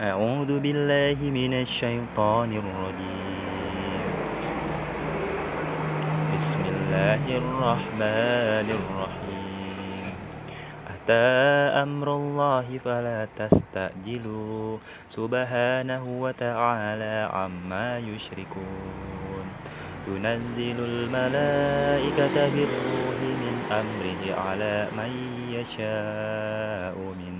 أعوذ بالله من الشيطان الرجيم. بسم الله الرحمن الرحيم. أتى أمر الله فلا تستعجلوا. سبحانه وتعالى عما يشركون. ينزل الملائكة بالروح من أمره على من يشاء من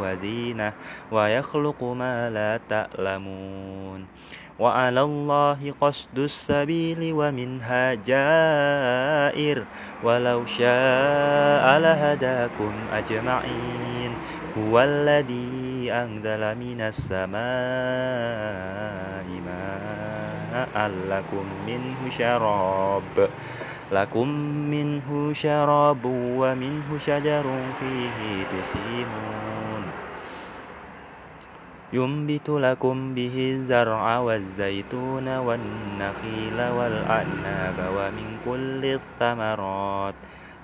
وزينة ويخلق ما لا تعلمون وعلى الله قصد السبيل ومنها جائر ولو شاء لهداكم أجمعين هو الذي أنزل من السماء ماء لكم منه شراب لكم منه شراب ومنه شجر فيه تسيمون ينبت لكم به الزرع والزيتون والنخيل والأعناب ومن كل الثمرات.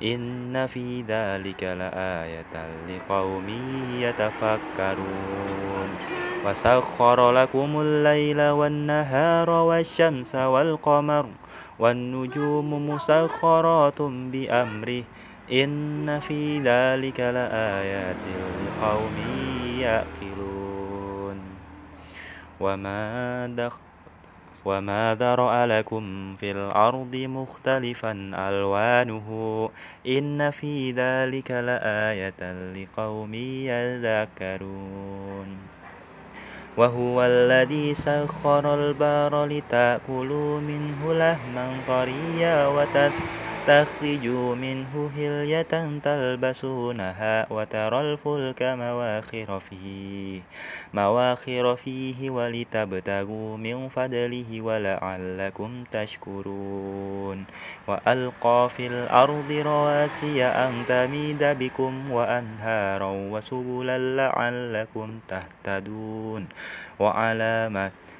إن في ذلك لآية لقوم يتفكرون. وسخر لكم الليل والنهار والشمس والقمر والنجوم مسخرات بأمره. إن في ذلك لآيات لقوم يأكلون. وما دخل وما ذرأ لكم في الأرض مختلفا ألوانه إن في ذلك لآية لقوم يذكرون وهو الذي سخر البار لتأكلوا منه لحما طريا وتستخرجوا منه هلية تلبسونها وترى الفلك مواخر فيه مواخر فيه ولتبتغوا من فضله ولعلكم تشكرون. وألقى في الأرض رواسي أن تميد بكم وأنهارا وسبلا لعلكم تهتدون. وعلامات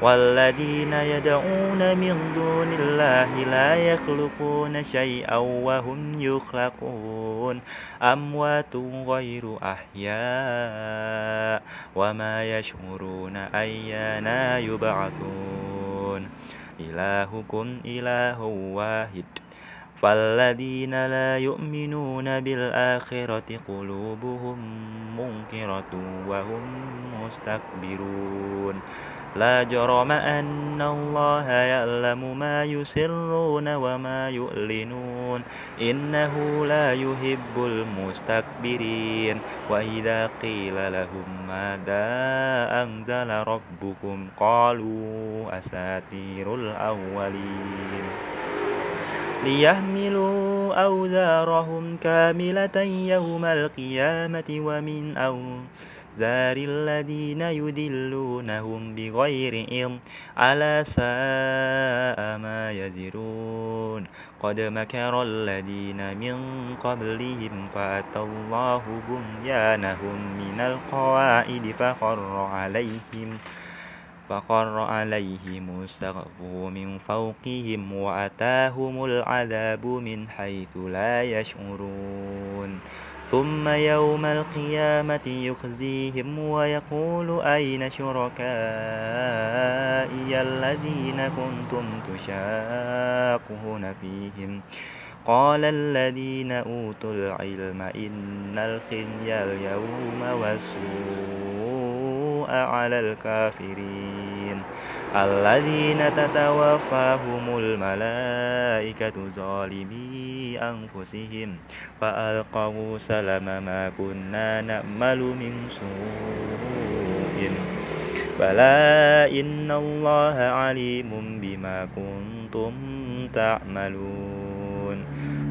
والذين يدعون من دون الله لا يخلقون شيئا وهم يخلقون. أموات غير أحياء وما يشعرون أيانا يبعثون. إلهكم إله واحد. فالذين لا يؤمنون بالآخرة قلوبهم منكرة وهم مستكبرون. لا جرم أن الله يعلم ما يسرون وما يؤلنون إنه لا يحب المستكبرين. وإذا قيل لهم ماذا أنزل ربكم قالوا أساطير الأولين. ليحملوا أوزارهم كاملة يوم القيامة ومن أوزار الذين يدلونهم بغير علم على ساء ما يزرون قد مكر الذين من قبلهم فأتى الله بنيانهم من القواعد فخر عليهم فخر عليهم السقف من فوقهم وأتاهم العذاب من حيث لا يشعرون. ثم يوم القيامة يخزيهم ويقول أين شركائي الذين كنتم تشاقون فيهم؟ قال الذين أوتوا العلم إن الخزي اليوم والسوء. على الكافرين الذين تتوفاهم الملائكة ظالمي أنفسهم فألقوا سلم ما كنا نأمل من سوء بلى إن الله عليم بما كنتم تعملون.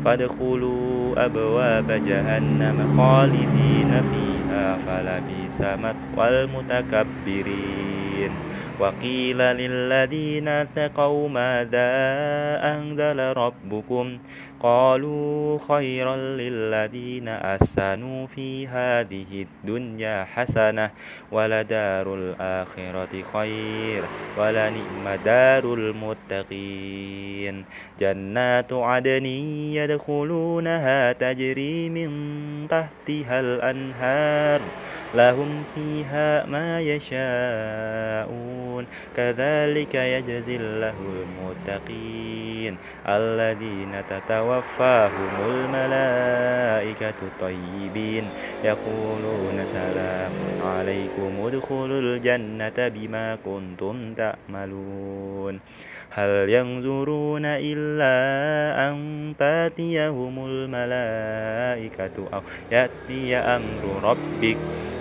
فادخلوا أبواب جهنم خالدين فيها فلبئس مثوى المتكبرين. وقيل للذين اتقوا ماذا أنزل ربكم؟ قالوا خيرا للذين أحسنوا في هذه الدنيا حسنة ولدار الآخرة خير ولنعم دار المتقين جنات عدن يدخلونها تجري من تحتها الأنهار لهم فيها ما يشاءون كذلك يجزي الله المتقين الذين تتوفاهم الملائكة طيبين يقولون سلام عليكم ادخلوا الجنة بما كنتم تعملون هل ينظرون إلا أن تأتيهم الملائكة أو يأتي أمر ربك؟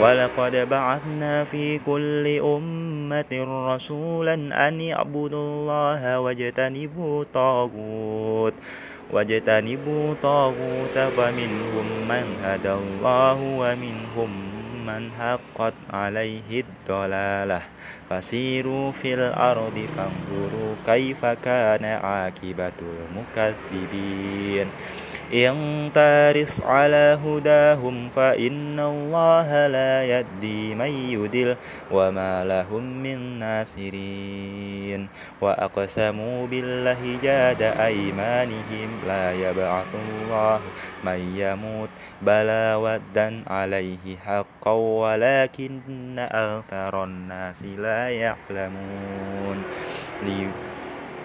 ولقد بعثنا في كل أمة رسولا أن يعبدوا الله واجتنبوا طاغوت واجتنبوا طاغوت فمنهم من هدى الله ومنهم من حقت عليه الضلالة. فسيروا في الأرض فانظروا كيف كان عاقبة المكذبين. إن تارس على هداهم فإن الله لا يهدي من يدل وما لهم من ناصرين وأقسموا بالله جاد أيمانهم لا يبعث الله من يموت بلى ودا عليه حقا ولكن أكثر الناس لا يعلمون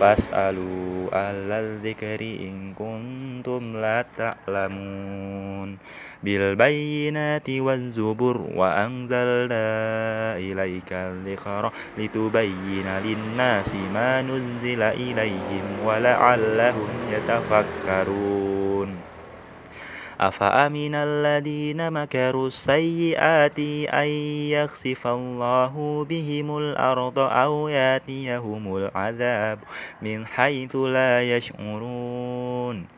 فاسألوا أهل الذكر إن كنتم لا تعلمون بالبينات والزبر وأنزلنا إليك الذكر لتبين للناس ما نزل إليهم ولعلهم يتفكرون أفأمن الذين مكروا السيئات أن يخسف الله بهم الأرض أو يأتيهم العذاب من حيث لا يشعرون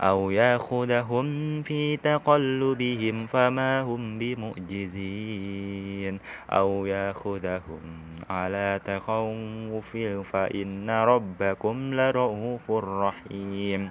أو يأخذهم في تقلبهم فما هم بمعجزين أو يأخذهم على تخوف فإن ربكم لرؤوف رحيم